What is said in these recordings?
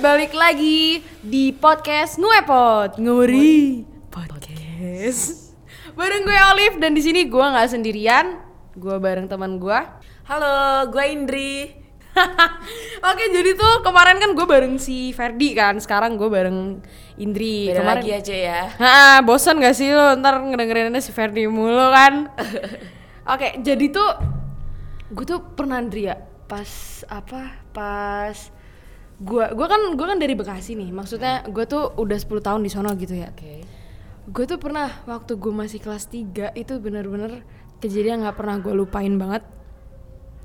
balik lagi di podcast Nuepot Nguri Podcast. Bareng gue Olive dan di sini gue nggak sendirian, gue bareng teman gue. Halo, gue Indri. Oke, jadi tuh kemarin kan gue bareng si Ferdi kan, sekarang gue bareng Indri. Beda kemarin lagi aja ya. Nah, bosan gak sih lo ntar ngedengerinnya si Ferdi mulu kan? Oke, jadi tuh gue tuh pernah Indri ya pas apa? Pas gua gua kan gua kan dari Bekasi nih. Maksudnya gue tuh udah 10 tahun di sono gitu ya. Oke. Gue tuh pernah waktu gue masih kelas 3 itu bener-bener kejadian nggak pernah gue lupain banget.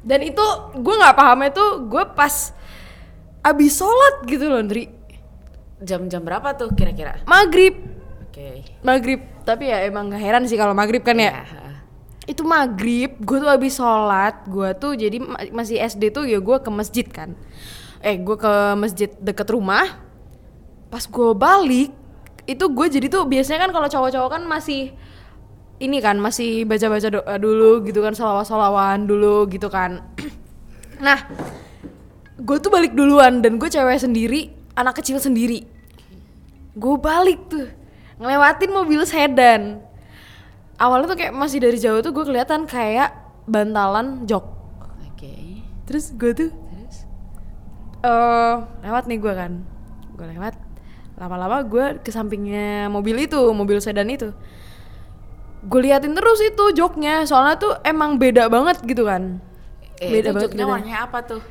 Dan itu gue nggak pahamnya tuh gue pas abis sholat gitu loh, Ndri. Jam-jam berapa tuh kira-kira? Maghrib, Oke. maghrib. Tapi ya emang gak heran sih kalau maghrib kan ya. Ya. Itu maghrib, gue tuh abis sholat, gue tuh jadi ma- masih SD tuh ya gue ke masjid kan. Eh gue ke masjid deket rumah. Pas gue balik, itu gue jadi tuh biasanya kan kalau cowok-cowok kan masih ini kan masih baca-baca dulu gitu kan solawat-solawan dulu gitu kan. nah, gue tuh balik duluan dan gue cewek sendiri, anak kecil sendiri. Gue balik tuh ngelewatin mobil sedan. Awalnya tuh kayak masih dari jauh tuh gue kelihatan kayak bantalan jok. Oke. Terus gue tuh Eh lewat nih gue kan. Gue lewat. Lama-lama gue ke sampingnya mobil itu mobil sedan itu. Gue liatin terus itu joknya. Soalnya tuh emang beda banget gitu kan. Eh, Beda itu banget joknya warnanya apa tuh?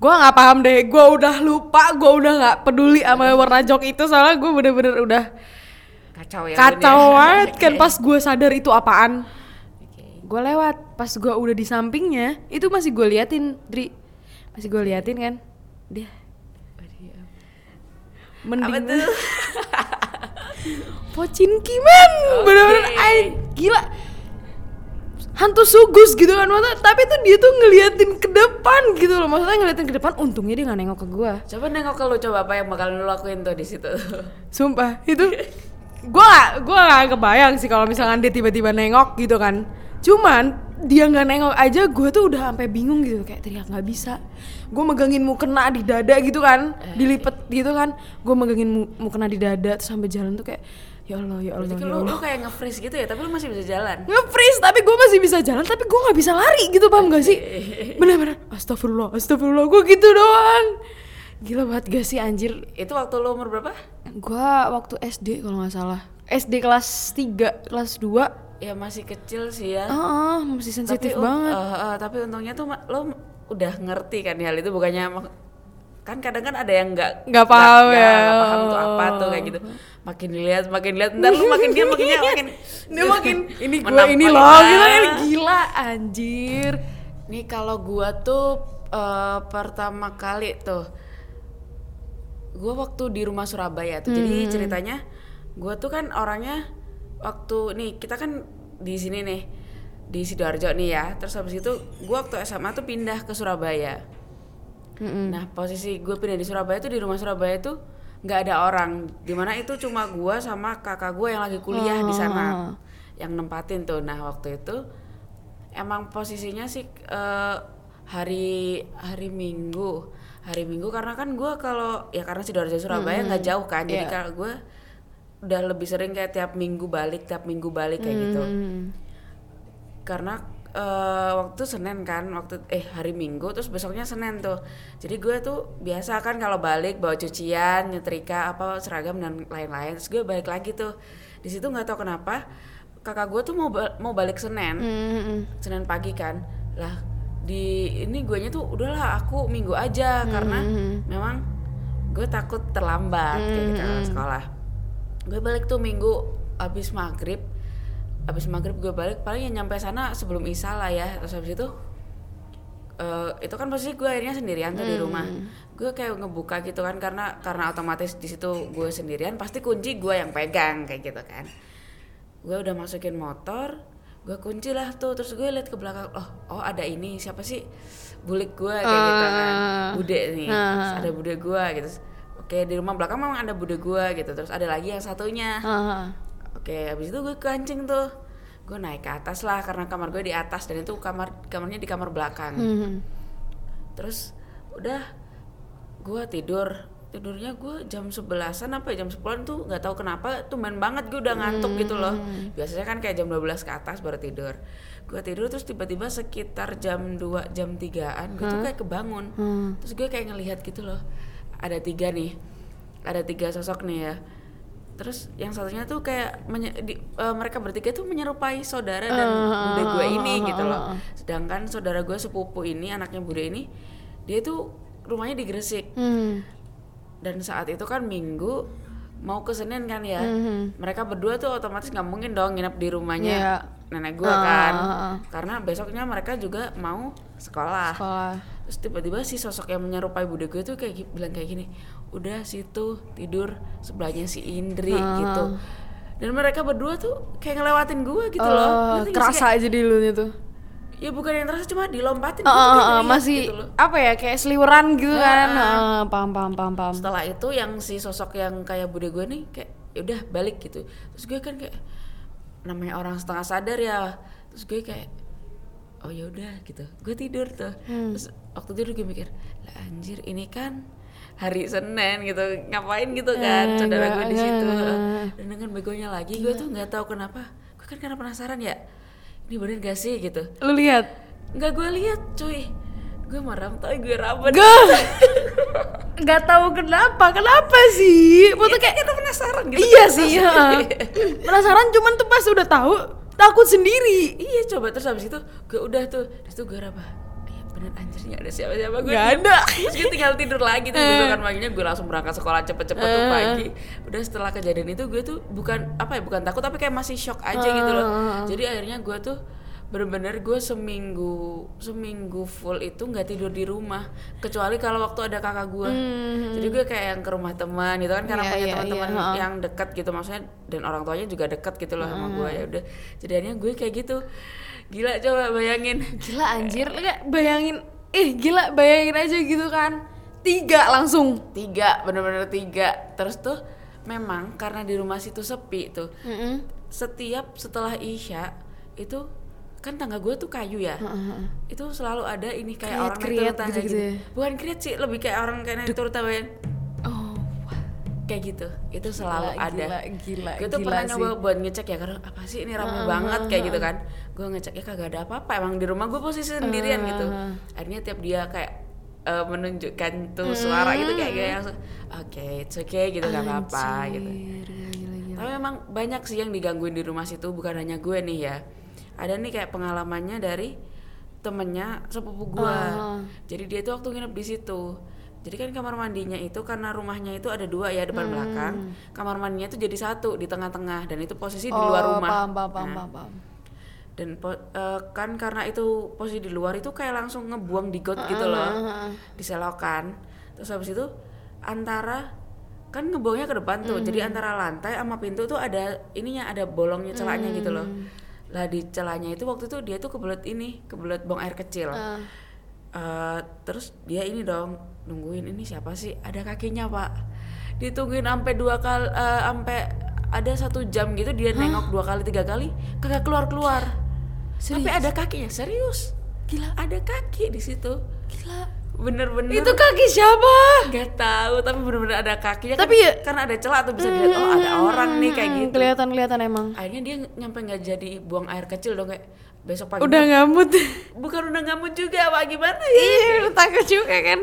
gue nggak paham deh. Gue udah lupa. Gue udah nggak peduli sama warna jok itu. Soalnya gue bener-bener udah Kacau ya. kacau banget kan pas gue sadar itu apaan. Gue lewat. Pas gue udah di sampingnya itu masih gue liatin Dri. Masih gue liatin kan dia. Mending Apa tuh? Pocinki men Oke. bener-bener gila. Hantu sugus gitu kan maksudnya. Tapi tuh dia tuh ngeliatin ke depan gitu loh. Maksudnya ngeliatin ke depan untungnya dia nggak nengok ke gua. Coba nengok ke lu coba apa yang bakal lu lakuin tuh di situ. sumpah itu gua gak, gua gak kebayang sih kalau misalkan dia tiba-tiba nengok gitu kan. Cuman dia nggak nengok aja gua tuh udah sampai bingung gitu. Kayak teriak nggak bisa. Gue megangin mu kena di dada gitu kan dilipet gitu kan. Gue megangin mu, mu kena di dada terus sampai jalan tuh kayak ya Allah ya Allah Berarti ya lu, kayak nge-freeze gitu ya, tapi lu masih bisa jalan. nge-freeze tapi gue masih bisa jalan tapi gue nggak bisa lari gitu paham gak sih? Bener-bener astagfirullah astagfirullah gue gitu doang. Gila banget gak sih anjir? Itu waktu lu umur berapa? gue waktu SD kalau nggak salah. SD kelas 3 kelas 2 Ya masih kecil sih ya. ah masih sensitif un- banget eh, eh, tapi untungnya tuh lo udah ngerti kan hal itu bukannya kan kadang kan ada yang nggak Nggak paham nggak- ya. nggak paham tuh apa tuh kayak gitu makin dilihat makin lihat ntar lu makin dia makin dia makin dia makin ini gue ini loh gitu kan Ah. gila anjir nih kalau gua tuh eh, pertama kali tuh gua waktu di rumah Surabaya tuh jadi Hmm. ceritanya gua tuh kan orangnya waktu nih kita kan di sini nih di sidoarjo nih ya. Terus habis itu gua waktu SMA tuh pindah ke Surabaya. Nah posisi gue pindah di Surabaya tuh di rumah Surabaya tuh nggak ada orang, di mana itu cuma gue sama kakak gue yang lagi kuliah di sana, yang nempatin tuh. Nah waktu itu emang posisinya sih eh, hari hari Minggu, hari Minggu karena kan gue kalau ya karena sidoarjo Surabaya nggak jauh kan, jadi Iya. kalau gue udah lebih sering kayak tiap minggu balik, tiap minggu balik kayak gitu. Hmm. karena eh, waktu Senin kan waktu eh hari Minggu terus besoknya Senin tuh. Jadi gue tuh biasa kan kalau balik bawa cucian nyetrika apa seragam dan lain-lain terus gue balik lagi tuh. Di situ nggak tahu kenapa kakak gue tuh mau ba- mau balik Senin. Hmm. Senin pagi kan. Lah di ini guanya tuh udahlah aku Minggu aja. Karena memang gue takut terlambat kayak gitu kan sekolah gue balik tuh Minggu abis maghrib. Abis maghrib gue balik paling yang nyampe sana sebelum isya lah ya. Terus habis itu eh, itu kan pasti gue akhirnya sendirian tuh di rumah. Gue kayak ngebuka gitu kan karena karena otomatis di situ gue sendirian pasti kunci gue yang pegang kayak gitu kan. Gue udah masukin motor gue kunci lah tuh. Terus gue liat ke belakang oh oh ada ini. Siapa sih bulik gue? Kayak gitu kan. Ah. bude nih. Terus ada bude gue gitu oke di rumah belakang memang ada bude gue gitu terus ada lagi yang satunya. Ah. Oke, habis itu gue kencing tuh. Gue naik ke atas lah karena kamar gue di atas dan itu kamar kamarnya di kamar belakang. Hmm. Terus udah gue tidur. Tidurnya gue jam 11an apa ya jam 10an tuh nggak tahu kenapa tuh main banget gue udah ngantuk gitu loh. Biasanya kan kayak jam 12 ke atas baru tidur. Gue tidur terus tiba-tiba sekitar jam 2 jam 3an gue tuh kayak kebangun. Terus gue kayak ngelihat gitu loh ada tiga nih ada tiga sosok nih ya terus yang satunya tuh kayak di- eh, mereka bertiga tuh menyerupai saudara dan bude gue ini gitu loh sedangkan saudara gue sepupu ini anaknya bude ini dia tuh rumahnya di Gresik Hmm. dan saat itu kan minggu mau ke Senin kan ya Mhm. mereka berdua tuh otomatis nggak mungkin dong nginep di rumahnya Iya. nenek gue Ah, kan ah, ah. karena besoknya mereka juga mau sekolah Sekolah. Terus tiba-tiba si sosok yang menyerupai bude gue tuh kayak bilang kayak gini udah situ tidur sebelahnya si Indri Ah. gitu dan mereka berdua tuh kayak ngelewatin gue gitu Oh, loh nggak sih? kerasa aja di lu tuh. ya bukan yang terasa cuma dilompatin gitu, ah, kayak ah, ngeliat masih gitu loh. apa ya kayak seliweran gitu Ah, kan. Ah, paham paham paham paham. setelah itu yang si sosok yang kayak bude gue nih kayak yaudah balik gitu terus gue kan kayak namanya orang setengah sadar ya terus gue kayak oh yaudah gitu gue tidur tuh Hmm. terus waktu tidur gue mikir lah anjir ini kan hari Senin gitu ngapain gitu kan Eh, saudara gue di situ dan dengan begonya lagi gue tuh nggak tahu kenapa gue kan karena penasaran ya ini bener gak sih gitu Lu lihat. nggak gue lihat cuy gue merem tapi gue ramen Gak. Gak tahu kenapa. Kenapa sih? Waktu kayak kita penasaran gitu iya kan, sih. ya. Penasaran cuman tuh pas udah tahu takut sendiri. iya coba terus habis itu gue udah tuh terus tuh gue apa bener anjir nggak ada siapa-siapa gue diem. ada. terus gue tinggal tidur lagi tuh besokan paginya gue langsung berangkat sekolah cepet-cepet tuh Eh. pagi udah setelah kejadian itu gue tuh bukan apa ya bukan takut tapi kayak masih shock aja gitu loh Eh. jadi akhirnya gue tuh bener-bener gue seminggu seminggu full itu nggak tidur di rumah kecuali kalau waktu ada kakak gue jadi gue kayak yang ke rumah teman gitu kan karena Hmm. Iya, punya iya, teman-teman ha. yang dekat gitu maksudnya dan orang tuanya juga dekat gitu loh sama gue ya udah jadi akhirnya gue kayak gitu gila coba bayangin Gila anjir, lu gak bayangin eh gila bayangin aja gitu kan. Tiga langsung. tiga bener-bener tiga terus tuh memang karena di rumah situ sepi tuh Mm-mm. setiap setelah isya itu kan tangga gue tuh kayu ya. Itu selalu ada ini kayak orang naik turun tangga gitu-gitu gitu, ya? bukan kriat sih lebih kayak orang kayak naik turun tangga Oh, kayak gitu. Itu selalu Gila, ada. gila, gila, gue tuh gila pernah sih. nyoba buat ngecek ya karena apa sih ini rame banget kayak gitu kan. Gue ngecek ya kagak ada apa-apa emang di rumah gue posisi sendirian gitu. akhirnya tiap dia kayak eh, menunjukkan tuh suara gitu kayak langsung oke it's okay gitu gak apa-apa gitu. Tapi memang banyak sih yang digangguin di rumah situ bukan hanya gue nih ya ada nih kayak pengalamannya dari temennya sepupu gue Ah. jadi dia tuh waktu nginep di situ. Jadi kan kamar mandinya itu karena rumahnya itu ada dua ya depan belakang. Kamar mandinya itu jadi satu di tengah-tengah dan itu posisi di luar Oh, rumah. Paham, paham, Nah, paham, paham. dan po- eh, kan karena itu posisi di luar itu kayak langsung ngebuang di got gitu loh di selokan. Terus habis itu antara kan ngebuangnya ke depan tuh. Jadi antara lantai sama pintu tuh ada ininya ada bolongnya celahnya gitu loh lah di celahnya itu waktu itu dia tuh kebelet ini kebelet buang air kecil. Ah. Eh, terus dia ini dong nungguin ini siapa sih? Ada kakinya pak. Ditungguin sampai dua kali sampai ada satu jam gitu dia nengok dua kali tiga kali kagak keluar keluar tapi ada kakinya serius. Gila. ada kaki di situ. Gila. Bener-bener Itu kaki siapa? nggak tahu tapi bener-bener ada kakinya Tapi kan, ya- karena ada celah tuh bisa dilihat oh ada orang nih kayak gitu Kelihatan kelihatan emang. akhirnya dia nyampe nggak jadi buang air kecil dong kayak besok pagi Udah ngamut. bukan udah ngamut juga apa gimana ya Iya, udah takut juga kan.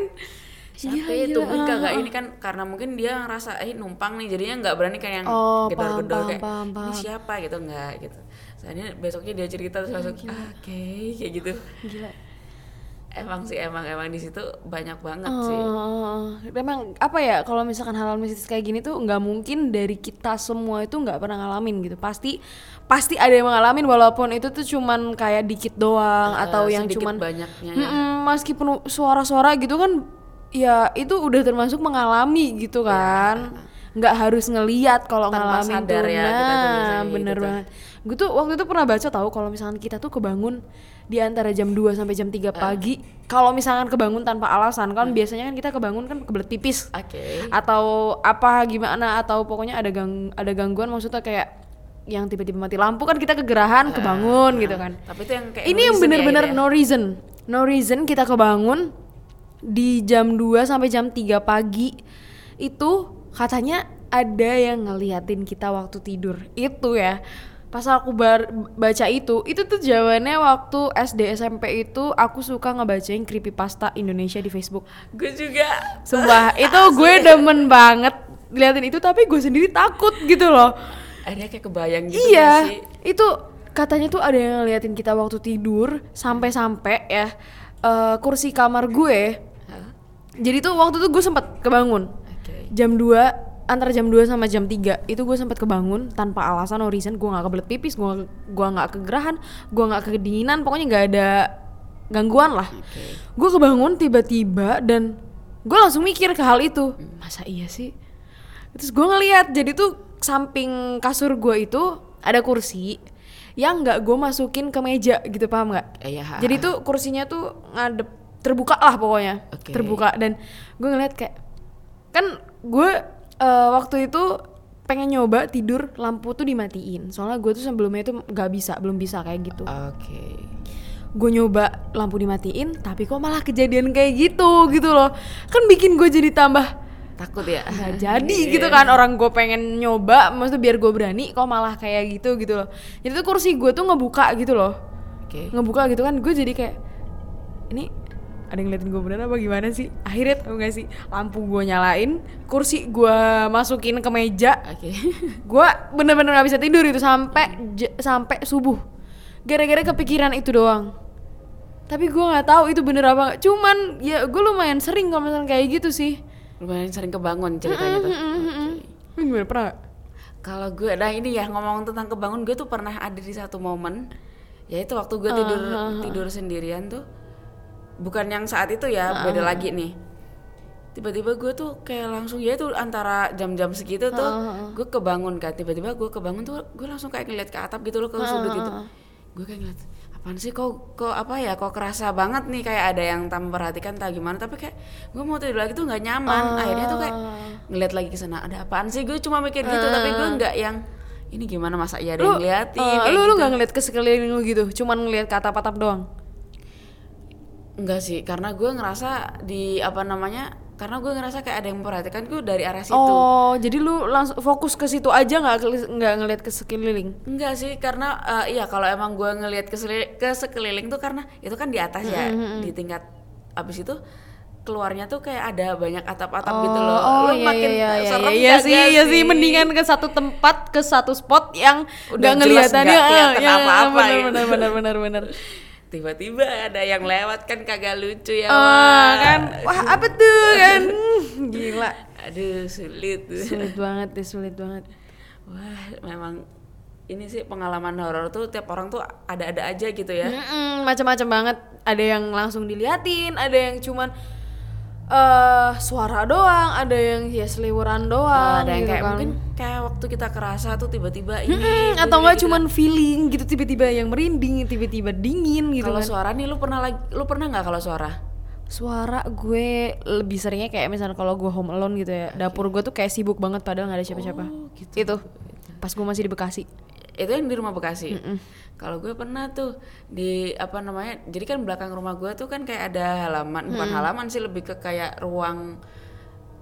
Siapa itu kagak ini kan karena mungkin dia ngerasa eh numpang nih jadinya nggak berani kan yang Oh, gedor-gedor kayak paham, ini paham. siapa gitu nggak gitu. Soalnya besoknya dia cerita terus langsung ah, oke kayak gitu. Gila. Emang sih emang emang di situ banyak banget sih. Oh, memang apa ya kalau misalkan hal-hal mistis kayak gini tuh nggak mungkin dari kita semua itu nggak pernah ngalamin gitu. Pasti pasti ada yang ngalamin walaupun itu tuh cuman kayak dikit doang Eh, atau yang cuman banyaknya ya. Mm-mm, meskipun suara-suara gitu kan ya itu udah termasuk mengalami gitu kan. Nggak harus ngeliat kalau ngalamin sadar tuh. ya, kita tuh nah biasanya bener gitu. banget. Gue tuh waktu itu pernah baca tahu kalau misalkan kita tuh kebangun di antara jam 2 sampai jam 3 pagi. Kalau misalkan kebangun tanpa alasan kan biasanya kan kita kebangun kan kebelet pipis Oke. atau apa gimana atau pokoknya ada gang ada gangguan maksudnya kayak yang tiba-tiba mati lampu kan kita kegerahan kebangun gitu kan. Tapi itu yang kayak ini yang no reason ya, bener-bener ya. no reason. No reason kita kebangun di jam 2 sampai jam 3 pagi. Itu katanya ada yang ngeliatin kita waktu tidur. Itu ya pas aku bar- baca itu itu tuh jawabannya waktu SD SMP itu aku suka ngebacain creepypasta Indonesia di Facebook. Gue juga. Sumpah itu gue demen banget liatin itu tapi gue sendiri takut gitu loh. Ada kayak kebayang gitu iya sih? itu katanya tuh ada yang ngeliatin kita waktu tidur sampai-sampai ya eh, kursi kamar gue. Hah? jadi tuh waktu itu gue sempat kebangun. Oke. Jam 2 antara jam 2 sama jam 3 itu gue sempat kebangun tanpa alasan no reason. Gue nggak kebelet pipis gue gua nggak kegerahan gue nggak kedinginan pokoknya nggak ada gangguan lah. Oke. Gue kebangun tiba-tiba dan gue langsung mikir ke hal itu. Masa iya sih? Terus gue ngeliat jadi tuh samping kasur gue itu ada kursi yang nggak gue masukin ke meja gitu paham nggak? Eh, iya, jadi tuh kursinya tuh ngadep terbuka lah pokoknya Oke. terbuka. Dan gue ngeliat kayak kan gue eh, waktu itu pengen nyoba tidur lampu tuh dimatiin. Soalnya gue tuh sebelumnya itu nggak bisa belum bisa kayak gitu. Oke. Gue nyoba lampu dimatiin tapi kok malah kejadian kayak gitu gitu loh. Kan bikin gue jadi tambah takut ya? Nggak jadi gitu kan. Orang gue pengen nyoba maksudnya biar gue berani kok malah kayak gitu gitu loh. Jadi tuh kursi gue tuh ngebuka gitu loh. Oke. Ngebuka gitu kan gue jadi kayak ini ada yang ngeliatin gue bener apa gimana sih? Akhirnya tau gak sih? Lampu gue nyalain kursi gue masukin ke meja. Oke. Gue bener-bener nggak bisa tidur itu sampai sampai subuh. Gara-gara kepikiran itu doang. Tapi gue nggak tahu itu bener apa nggak. cuman ya gue lumayan sering kalau misalnya kayak gitu sih. Lumayan sering kebangun ceritanya tuh. Oke. Lu gimana pernah? Kalau gue, nah ini ya ngomong tentang kebangun, gue tuh pernah ada di satu momen, yaitu waktu gue tidur tidur sendirian tuh, bukan yang saat itu ya, beda lagi nih. Tiba-tiba gue tuh kayak langsung ya itu antara jam-jam segitu tuh, gue kebangun kan. Tiba-tiba gue kebangun tuh, gue langsung kayak ngeliat ke atap gitu loh ke sudut gitu. Gue kayak ngeliat apaan sih kok kok apa ya kok kerasa banget nih kayak ada yang tak memperhatikan tak gimana. Tapi kayak gue mau tidur lagi tuh nggak nyaman. Akhirnya tuh kayak ngeliat lagi ke sana ada apaan sih? Gue cuma mikir gitu tapi gue nggak yang ini gimana masa iya ada lu yang liatin eh, kayak lu lu gitu. nggak ngeliat ke sekeliling lu gitu cuman ngeliat ke atap-atap doang Enggak sih karena gue ngerasa di apa namanya karena gue ngerasa kayak ada yang memperhatikan gue dari arah situ. Oh jadi lu langsung fokus ke situ aja nggak nggak ngeliat ke sekeliling? Enggak sih karena eh, iya kalau emang gue ngelihat ke, ke sekeliling tuh karena itu kan di atas ya di tingkat abis itu keluarnya tuh kayak ada banyak atap-atap gitu loh. Oh Lu iya makin iya iya serem iya gak sih iya sih mendingan ke satu tempat ke satu spot yang Udah kelihatan ah, apa-apa bener, gitu. bener bener bener bener tiba-tiba ada yang lewat kan kagak lucu ya Wak. kan? Wah apa tuh kan? Hmm, gila. Aduh sulit. Sulit banget deh sulit banget. Wah memang ini sih pengalaman horor tuh tiap orang tuh ada-ada aja gitu ya. Mm-mm, macam-macam banget. Ada yang langsung diliatin ada yang cuman eh suara doang ada yang ya seliweran doang ada yang gitu kayak kan. mungkin kayak waktu kita kerasa tuh tiba-tiba ini begini, atau enggak gitu. cuman feeling gitu tiba-tiba yang merinding tiba-tiba dingin gitu kalau kan suara nih lu pernah lagi lu pernah nggak kalau suara suara gue lebih seringnya kayak misalnya kalau gue home alone gitu ya dapur gue tuh kayak sibuk banget padahal nggak ada siapa-siapa Oh, gitu. itu pas gue masih di Bekasi itu yang di rumah Bekasi. Kalau gue pernah tuh di apa namanya jadi kan belakang rumah gue tuh kan kayak ada halaman bukan halaman sih lebih ke kayak ruang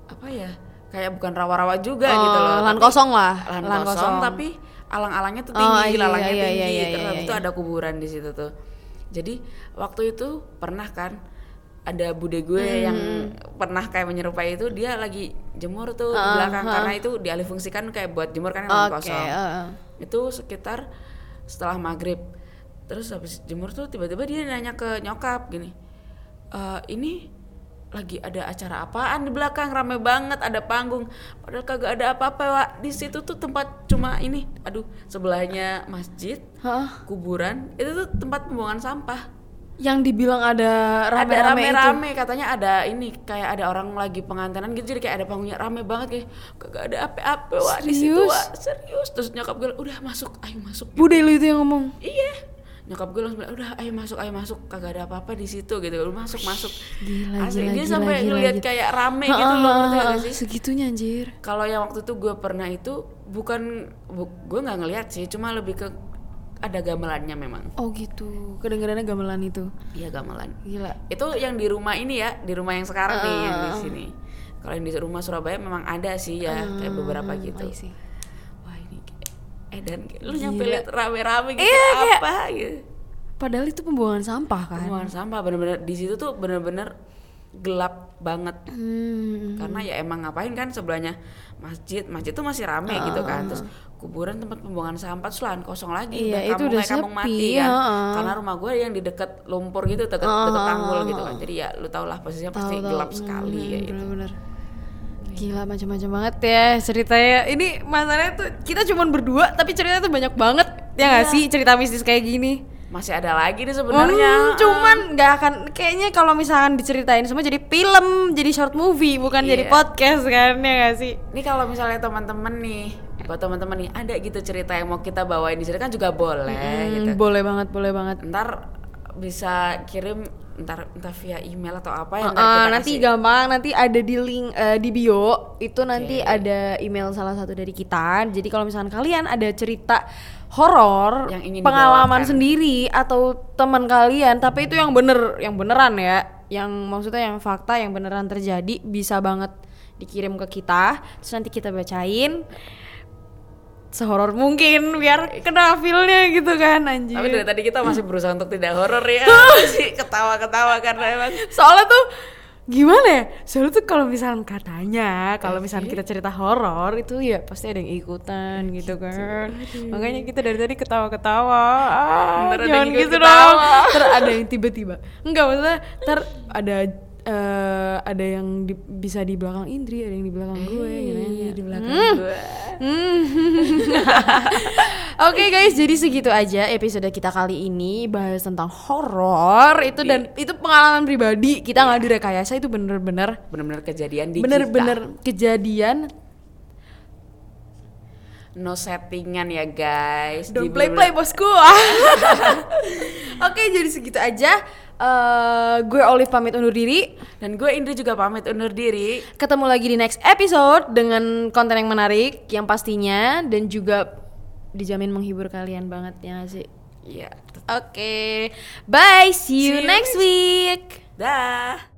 apa ya kayak bukan rawa-rawa juga gitu loh. Oh, lahan tapi- kosong lah. lahan, kosong, tapi alang-alangnya tuh Oh, tinggi iya, lalangnya iya, tinggi iya, iya, terus iya, habis itu iya. ada kuburan di situ tuh. Jadi waktu itu pernah kan ada bude gue Hmm. yang pernah kayak menyerupai itu dia lagi jemur tuh di Ah, belakang. Karena itu dialihfungsikan kayak buat jemur kan lahan oke kosong. uh, itu sekitar setelah maghrib. Terus habis jemur tuh tiba-tiba dia nanya ke nyokap gini "Eh, ini lagi ada acara apaan di belakang? Rame banget ada panggung. Padahal kagak ada apa-apa Wak. di situ tuh tempat cuma ini aduh sebelahnya masjid Hah? kuburan. Itu tuh tempat pembuangan sampah yang dibilang ada ada rame-rame itu rame-rame katanya ada ini kayak ada orang lagi pengantenan gitu jadi kayak ada panggungnya rame banget kayak kagak ada apa-apa Wak, di situ Serius? Wak. serius terus nyokap gue udah masuk ayo masuk bude lu itu yang ngomong Iya. Nyokap gue langsung bilang, udah ayo masuk, ayo masuk. Kagak ada apa-apa di situ gitu. Lu masuk, masuk. Gila, Asli, gila, dia gila, sampai gila, ngeliat gila. kayak rame Ha, gitu loh, ngerti ha, gak sih? segitunya anjir Kalau yang waktu itu gue pernah itu, bukan, bu- gue nggak ngeliat sih, cuma lebih ke ada gamelannya memang. oh gitu kedengarannya gamelan itu Iya gamelan. gila Itu yang di rumah ini ya, di rumah yang sekarang nih, yang di sini. kalau yang di rumah Surabaya memang ada sih ya kayak beberapa gitu see. wah ini kayak edan kayak, lu Gila. nyampe lihat rame-rame gitu Iya, kayak- apa gitu Padahal itu pembuangan sampah kan. pembuangan sampah bener-bener di situ tuh bener-bener gelap banget Hmm. karena ya emang ngapain kan sebelahnya masjid masjid tuh masih rame gitu kan terus kuburan tempat pembuangan sampah terus lahan kosong lagi Iya, udah itu kampung udah kampung mati kan heeh. karena rumah gue yang di deket lumpur gitu deket, deket tanggul gitu kan jadi ya lu tau lah posisinya pasti Tahu, tahu. gelap sekali Hmm, kayak gitu Bener-bener. Gila macam-macam banget ya ceritanya. Ini masalahnya tuh kita cuman berdua tapi ceritanya tuh banyak banget. Ya nggak Iya. sih cerita mistis kayak gini? masih ada lagi nih sebenarnya Hmm, cuman nggak akan kayaknya kalau misalkan diceritain semua jadi film, jadi short movie bukan jadi Iya. podcast kan ya nggak sih? Ini kalau misalnya teman-teman nih, buat teman-teman nih ada gitu cerita yang mau kita bawain di sini kan juga boleh Hmm, gitu. Boleh banget, boleh banget. Ntar bisa kirim ntar entah via email atau apa Uh, yang ntar kita nanti kasih. gampang nanti ada di link eh, di bio itu nanti ada email salah satu dari kita jadi kalau misalkan kalian ada cerita horor Yang ingin pengalaman dibawakan. sendiri atau teman kalian tapi itu yang bener yang beneran ya yang maksudnya yang fakta yang beneran terjadi bisa banget dikirim ke kita terus nanti kita bacain sehoror mungkin biar kena feelnya gitu kan anjir Tapi dari tadi kita masih berusaha untuk tidak horor ya. Masih ketawa-ketawa karena emang soalnya tuh gimana ya soalnya tuh kalau misalnya katanya kalau misalnya kita cerita horor itu ya pasti ada yang ikutan gitu kan makanya kita dari tadi ketawa-ketawa ah, Ntar jangan gitu ketawa. dong ter ada yang tiba-tiba enggak maksudnya ter ada eh, ada yang di- bisa di belakang Indri ada yang di belakang gue gitu kan. Iya, di belakang Hmm. gua. Hmm. Oke guys, jadi segitu aja episode kita kali ini bahas tentang horor itu dan itu pengalaman pribadi kita nggak direkayasa itu bener-bener Bener-bener kejadian di bener-bener kejadian. No settingan ya guys. Don't play play bosku. Oke, jadi segitu aja. Eh, gue Olive pamit undur diri. Dan gue Indri juga pamit undur diri. Ketemu lagi di next episode dengan konten yang menarik yang pastinya dan juga dijamin menghibur kalian banget ya nggak sih. Iya. Oke, bye. See you See you next week. Dah.